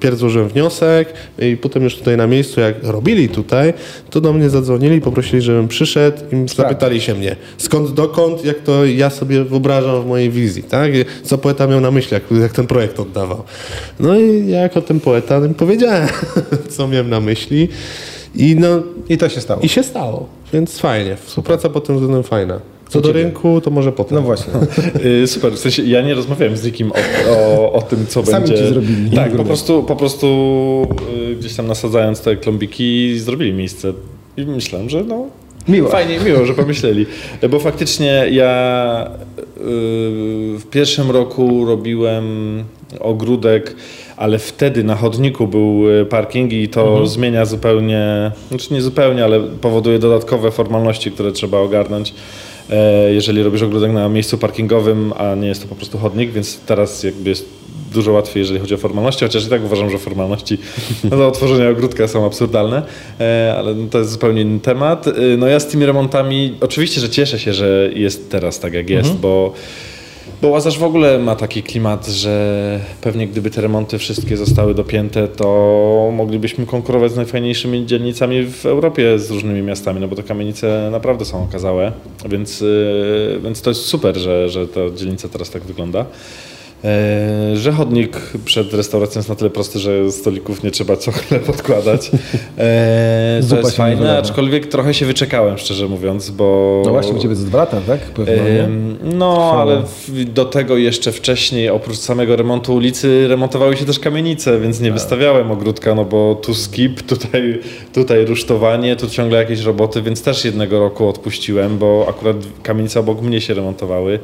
S2: pierw złożyłem wniosek i potem już tutaj na miejscu, jak robili tutaj, to do mnie zadzwonili, poprosili, żebym przyszedł i zapytali się mnie, skąd, dokąd, jak to ja sobie wyobrażam w mojej wizji, tak? Co poeta miał na myśli, jak, jak ten projekt oddawał. No i ja jako ten poeta im powiedziałem, co miałem na myśli i no,
S1: I to się stało.
S2: i się stało, więc fajnie. Współpraca pod tym względem fajna. Co do rynku, to może potem.
S1: No właśnie.
S3: Y, Super, w sensie ja nie rozmawiałem z nikim o, o, o tym, co
S1: Sami
S3: będzie.
S1: ci zrobili.
S3: Tak, po prostu, po prostu y, gdzieś tam nasadzając te klombiki zrobili miejsce i myślałem, że no
S1: Miło.
S3: Fajnie, miło, że pomyśleli. Bo faktycznie ja y, w pierwszym roku robiłem ogródek, ale wtedy na chodniku był parking i to zmienia zupełnie, znaczy nie zupełnie, ale powoduje dodatkowe formalności, które trzeba ogarnąć. E, Jeżeli robisz ogródek na miejscu parkingowym, a nie jest to po prostu chodnik, więc teraz jakby jest dużo łatwiej, jeżeli chodzi o formalności, chociaż i tak uważam, że formalności do otworzenia ogródka są absurdalne, e, ale to jest zupełnie inny temat. E, No ja z tymi remontami, oczywiście, że cieszę się, że jest teraz tak jak jest, bo bo Łazarz w ogóle ma taki klimat, że pewnie gdyby te remonty wszystkie zostały dopięte, to moglibyśmy konkurować z najfajniejszymi dzielnicami w Europie z różnymi miastami, no bo te kamienice naprawdę są okazałe, więc, yy, więc to jest super, że, że ta dzielnica teraz tak wygląda. E, Że chodnik przed restauracją jest na tyle prosty, że stolików nie trzeba co chwilę podkładać. E, to jest fajne,
S1: wylewa.
S3: aczkolwiek trochę się wyczekałem, szczerze mówiąc, bo...
S1: No właśnie, u Ciebie to dwa lata, tak? Pewno,
S3: No, ale w, do tego jeszcze wcześniej, oprócz samego remontu ulicy, remontowały się też kamienice, więc nie wystawiałem ogródka, no bo tu skip, tutaj, tutaj rusztowanie, tu ciągle jakieś roboty, więc też jednego roku odpuściłem, bo akurat kamienice obok mnie się remontowały.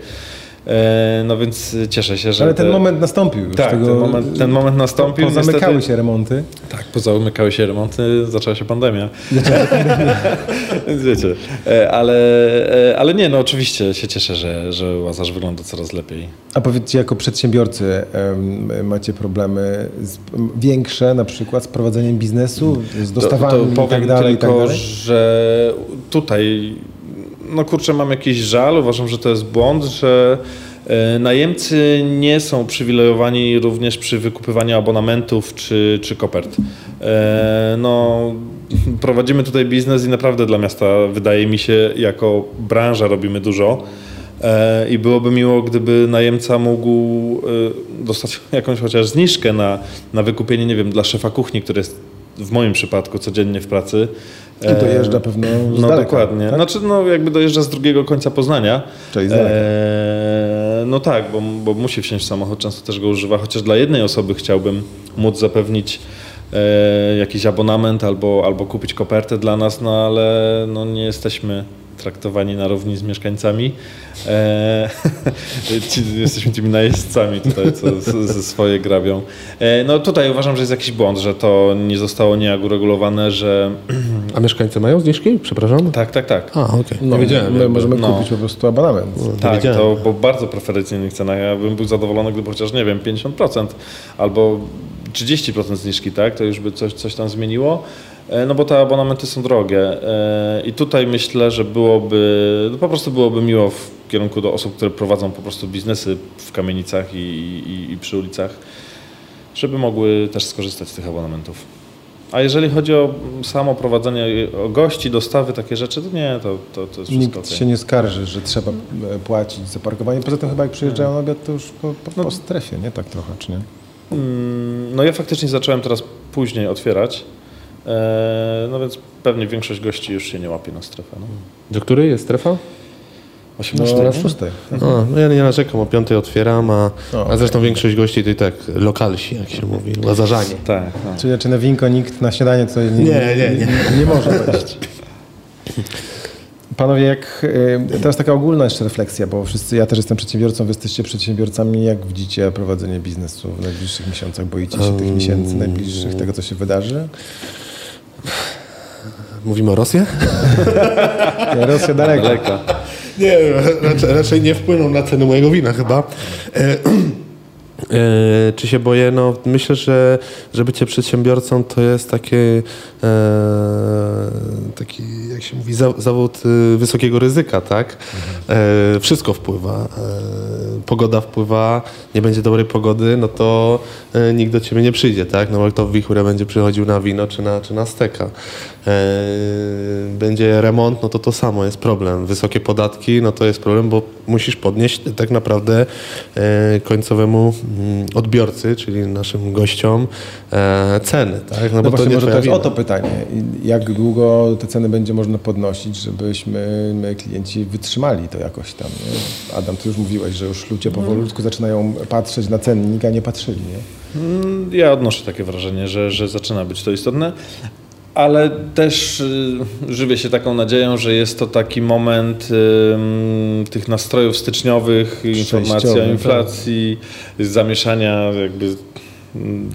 S3: E, No więc cieszę się, że.
S1: Ale ten
S3: te-
S1: moment nastąpił.
S3: Tak,
S1: tego,
S3: ten moment, ten moment nastąpił.
S1: Pozamykały
S3: niestety-
S1: się remonty.
S3: tak, pozamykały się remonty, zaczęła się pandemia. Więc wiecie, e, ale, e, ale nie, no oczywiście się cieszę, że, że Łazarz wygląda coraz lepiej.
S1: A powiedzcie, jako przedsiębiorcy macie problemy z, większe na przykład z prowadzeniem biznesu, z dostawami
S3: to, to
S1: i
S3: powiem
S1: tak dalej, i tak
S3: tylko,
S1: dalej?
S3: że tutaj no kurczę, mam jakiś żal, uważam, że to jest błąd, że e, najemcy nie są przywilejowani również przy wykupywaniu abonamentów czy, czy kopert. E, no, prowadzimy tutaj biznes i naprawdę dla miasta, wydaje mi się, jako branża robimy dużo. E, I byłoby miło, gdyby najemca mógł dostać jakąś chociaż zniżkę na, na wykupienie, nie wiem, dla szefa kuchni, który jest w moim przypadku codziennie w pracy.
S1: I dojeżdża pewno z
S3: No
S1: daleka,
S3: dokładnie.
S1: tak?
S3: Znaczy, no jakby dojeżdża z drugiego końca Poznania.
S1: Czyli z daleka.
S3: E, no tak, bo, bo musi wsiąść w samochód, często też go używa, chociaż dla jednej osoby chciałbym móc zapewnić e, jakiś abonament albo, albo kupić kopertę dla nas, no ale no, nie jesteśmy traktowani na równi z mieszkańcami. E, ci, jesteśmy tymi najeźdźcami tutaj, co z- ze swoje grabią. E, no tutaj uważam, że jest jakiś błąd, że to nie zostało niejak uregulowane, że
S2: A mieszkańcy mają zniżki? Przepraszam?
S3: tak, tak, tak.
S2: A, okej.
S1: No,
S2: nie wiedziałem.
S1: my możemy
S3: no.
S1: kupić po prostu abonament.
S3: Tak,
S2: wiedziałem.
S3: to po bardzo preferencyjnych cenach. Ja bym był zadowolony, gdyby chociaż, nie wiem, 50% albo 30% zniżki, tak? To już by coś, coś tam zmieniło. E, No bo te abonamenty są drogie E, i tutaj myślę, że byłoby, no po prostu byłoby miło w kierunku do osób, które prowadzą po prostu biznesy w kamienicach i, i, i przy ulicach, żeby mogły też skorzystać z tych abonamentów. A jeżeli chodzi o samo prowadzenie, o gości, dostawy, takie rzeczy, to nie, to, to, to jest wszystko
S1: Nikt
S3: okej.
S1: się nie skarży, że trzeba e, płacić za parkowanie. Poza tym chyba jak przyjeżdżają na obiad, to już po, po, po strefie, nie? Tak trochę, czy nie?
S3: Mm, No ja faktycznie zacząłem teraz później otwierać, no więc pewnie większość gości już się nie łapie na strefę. No.
S2: Do której jest strefa?
S3: 18,
S1: No, na
S3: nie?
S1: szóstej.
S2: A, no ja nie narzekam, o piątej otwieram, a,
S1: O,
S2: a zresztą większość gości to i tak lokalsi, jak się mówi, lazarzanie.
S3: Tak, no.
S1: Czyli czy na winko nikt na śniadanie nie,
S2: Nie, nie, nie.
S1: nie, nie może wejść. Panowie, jak y, teraz taka ogólna jeszcze refleksja, bo wszyscy, ja też jestem przedsiębiorcą, wy jesteście przedsiębiorcami. Jak widzicie prowadzenie biznesu w najbliższych miesiącach? Boicie się tych miesięcy najbliższych, tego co się wydarzy?
S2: Mówimy o Rosji?
S1: Nie, Rosja daleko.
S3: Daleka.
S2: Nie, raczej, raczej nie wpłyną na cenę mojego wina chyba. E, e, czy się boję? No, myślę, że, że bycie przedsiębiorcą to jest takie, taki, jak się mówi, za, zawód e, wysokiego ryzyka, tak? E, wszystko wpływa. E, pogoda wpływa, nie będzie dobrej pogody, no to nikt do ciebie nie przyjdzie, tak? No bo kto w wichurę będzie przychodził na wino czy na, czy na steka. E, będzie remont, no to to samo jest problem. Wysokie podatki, no to jest problem, bo musisz podnieść tak naprawdę e, końcowemu mm, odbiorcy, czyli naszym gościom e, ceny, tak?
S1: No,
S2: bo
S1: właśnie,
S2: nie
S1: może to jest
S2: wina.
S1: o to pytanie. Jak długo te ceny będzie można podnosić, żebyśmy my, klienci wytrzymali to jakoś tam. Nie? Adam, ty już mówiłeś, że już ludzie powolutku zaczynają patrzeć na cennik, a nie patrzyli. Nie?
S3: Mm, Ja odnoszę takie wrażenie, że, że zaczyna być to istotne, ale też y, żywię się taką nadzieją, że jest to taki moment ym, tych nastrojów styczniowych, informacji o inflacji, zamieszania jakby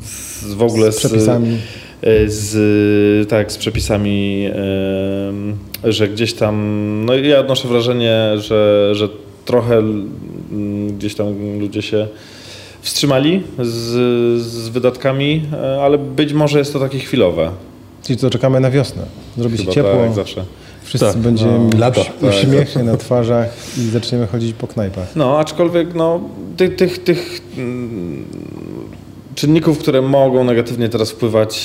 S3: z, w ogóle
S1: Z przepisami.
S3: y, z, tak, z przepisami, że gdzieś tam, no ja odnoszę wrażenie, że, że trochę mm, gdzieś tam ludzie się wstrzymali z, z wydatkami, ale być może jest to takie chwilowe.
S1: Czyli co, czekamy na wiosnę. Zrobi się ciepło,
S3: tak, jak zawsze.
S1: wszyscy
S2: Tak,
S1: będziemy
S2: no, lato.
S1: uśmiechy na twarzach i zaczniemy chodzić po knajpach.
S3: No, aczkolwiek no, tych, tych, tych mm, czynników, które mogą negatywnie teraz wpływać,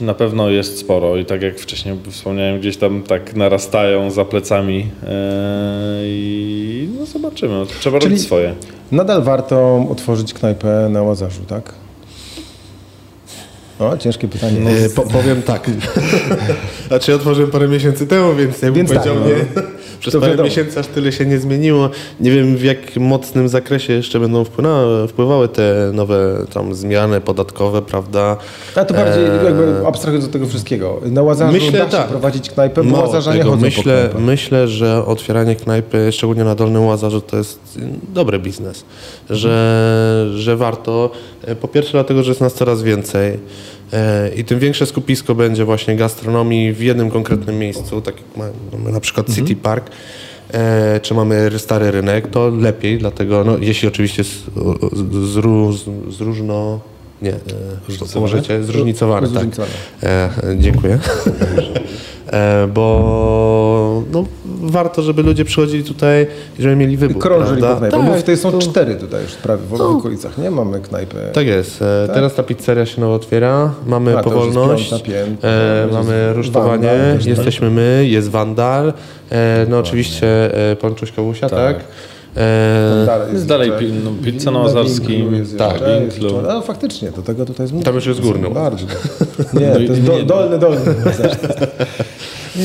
S3: na pewno jest sporo i tak jak wcześniej wspomniałem, gdzieś tam tak narastają za plecami e, i no zobaczymy. Trzeba
S1: Czyli-
S3: robić swoje.
S1: Nadal warto otworzyć knajpę na Łazarzu, tak? O, ciężkie pytanie.
S2: E, po, powiem tak. znaczy otworzyłem parę miesięcy temu, więc jakbym
S1: Więc tak,
S2: powiedział
S1: no.
S2: nie. Przez
S1: To
S2: parę
S1: wiadomo.
S2: miesięcy aż tyle się nie zmieniło. Nie wiem w jak mocnym zakresie jeszcze będą wpływały, wpływały te nowe tam zmiany podatkowe, prawda?
S1: A to bardziej
S2: Eee,
S1: jakby abstrahując od tego wszystkiego. Na Łazarzu
S2: Myślę,
S1: da
S2: tak.
S1: prowadzić knajpę, bo Łazarza nie chodzą po
S2: myślę, myślę, że otwieranie knajpy, szczególnie na Dolnym Łazarzu, to jest dobry biznes. Że, że warto. E, Po pierwsze dlatego, że jest nas coraz więcej e, i tym większe skupisko będzie właśnie gastronomii w jednym konkretnym miejscu, tak jak ma- mamy na przykład City Park, e, czy mamy stary rynek, to lepiej, dlatego, no, jeśli oczywiście z, z, z, z różno... Nie, e, możecie, zróżnicowane, tak.
S1: Zróżnicowane.
S2: E, dziękuję. E, bo no, warto, żeby ludzie przychodzili tutaj i żeby mieli wybór.
S1: Krążyli
S2: prawda?
S1: po knajpach.
S2: Tak,
S1: Bo tutaj są
S2: to-
S1: cztery tutaj już prawie w, w okolicach, nie? Mamy knajpę.
S2: Tak jest. E, Teraz ta pizzeria się nowo otwiera. Mamy
S1: A,
S2: powolność.
S1: piąta, pięta,
S2: e,
S1: jest
S2: mamy rusztowanie.
S1: Wandal też,
S2: jesteśmy my, jest Wandal. E, no oczywiście e, pan Czuśka Łusia, tak? E,
S1: Dalej
S3: Jest dalej no,
S1: jest
S2: Tak,
S3: Winklu.
S1: A faktycznie, do tego tutaj jest
S2: Tam już jest górny.
S1: Bardzo. Nie,
S3: No
S1: to jest
S3: nie,
S1: do,
S3: no.
S1: dolny, dolny.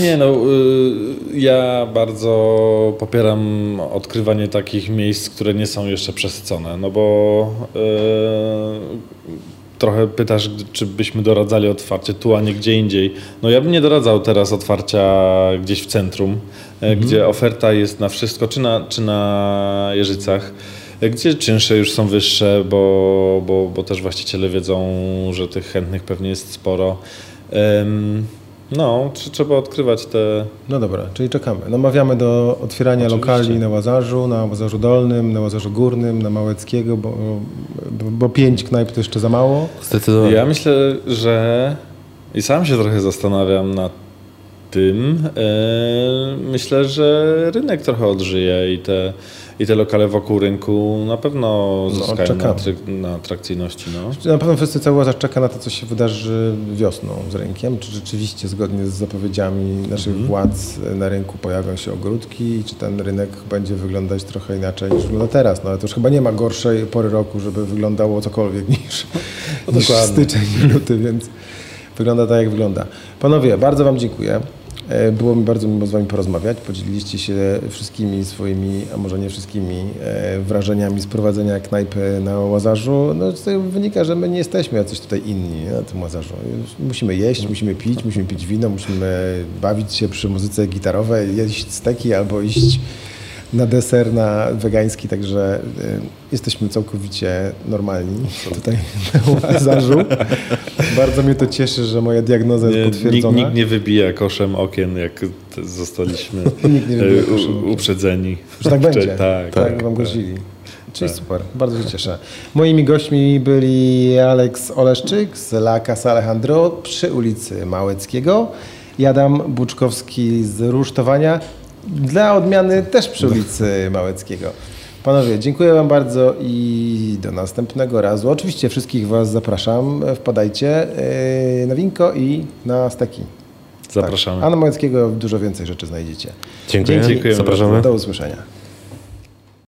S3: Nie no, y, ja bardzo popieram odkrywanie takich miejsc, które nie są jeszcze przesycone, no bo y, trochę pytasz, czy byśmy doradzali otwarcie tu, a nie gdzie indziej. No ja bym nie doradzał teraz otwarcia gdzieś w centrum, e, gdzie oferta jest na wszystko, czy na, czy na Jeżycach, e, gdzie czynsze już są wyższe, bo, bo, bo też właściciele wiedzą, że tych chętnych pewnie jest sporo. Em, No, tr- trzeba odkrywać te.
S1: No dobra, czyli czekamy. Namawiamy do otwierania
S3: Oczywiście.
S1: lokali na Łazarzu, na Łazarzu Dolnym, na Łazarzu Górnym, na Małeckiego, bo, bo, bo pięć knajp to jeszcze za mało.
S2: Zdecydowanie.
S3: Ja myślę, że i sam się trochę zastanawiam nad tym. E, Myślę, że rynek trochę odżyje i te, i te lokale wokół rynku na pewno zyskają na,
S1: czekamy.
S3: atrak- na atrakcyjności. No.
S1: Na pewno wszyscy cały Łazarz czeka na to, co się wydarzy wiosną z rynkiem. Czy rzeczywiście zgodnie z zapowiedziami naszych
S3: Mhm.
S1: władz na rynku pojawią się ogródki i czy ten rynek będzie wyglądać trochę inaczej niż wygląda teraz. No ale to już chyba nie ma gorszej pory roku, żeby wyglądało cokolwiek niż,
S3: No
S1: niż styczeń luty, więc wygląda tak, jak wygląda. Panowie, bardzo Wam dziękuję. E, Było mi bardzo miło z Wami porozmawiać. Podzieliliście się wszystkimi swoimi, a może nie wszystkimi, e, wrażeniami z prowadzenia knajpy na Łazarzu. No, z tego wynika, że my nie jesteśmy jacyś tutaj inni na tym Łazarzu. Musimy jeść, musimy pić, musimy pić wino, musimy bawić się przy muzyce gitarowej, jeść steki albo iść na deser, na wegański, także y, jesteśmy całkowicie normalni tutaj na Łazarzu. Bardzo mnie to cieszy, że moja diagnoza jest
S3: Nie, nikt,
S1: potwierdzona.
S3: nikt nie wybija koszem okien, jak zostaliśmy
S1: Nikt nie wybija koszem
S3: u- uprzedzeni.
S1: Że tak będzie.
S3: Tak,
S1: tak,
S3: tak,
S1: wam
S3: tak.
S1: grozili. Czyli super, bardzo się cieszę. Moimi gośćmi byli Aleks Oleszczyk z La Casa Alejandro przy ulicy Małeckiego i Adam Buczkowski z Rusztowania dla odmiany też przy ulicy Małeckiego. Panowie, dziękuję Wam bardzo i do następnego razu. Oczywiście wszystkich Was zapraszam. Wpadajcie yy, na winko i na steki.
S3: Zapraszamy.
S1: Tak. A na Małeckiego dużo więcej rzeczy znajdziecie.
S2: Dziękuję.
S1: Dzięki.
S3: Dziękujemy
S2: Zapraszamy.
S1: Do usłyszenia.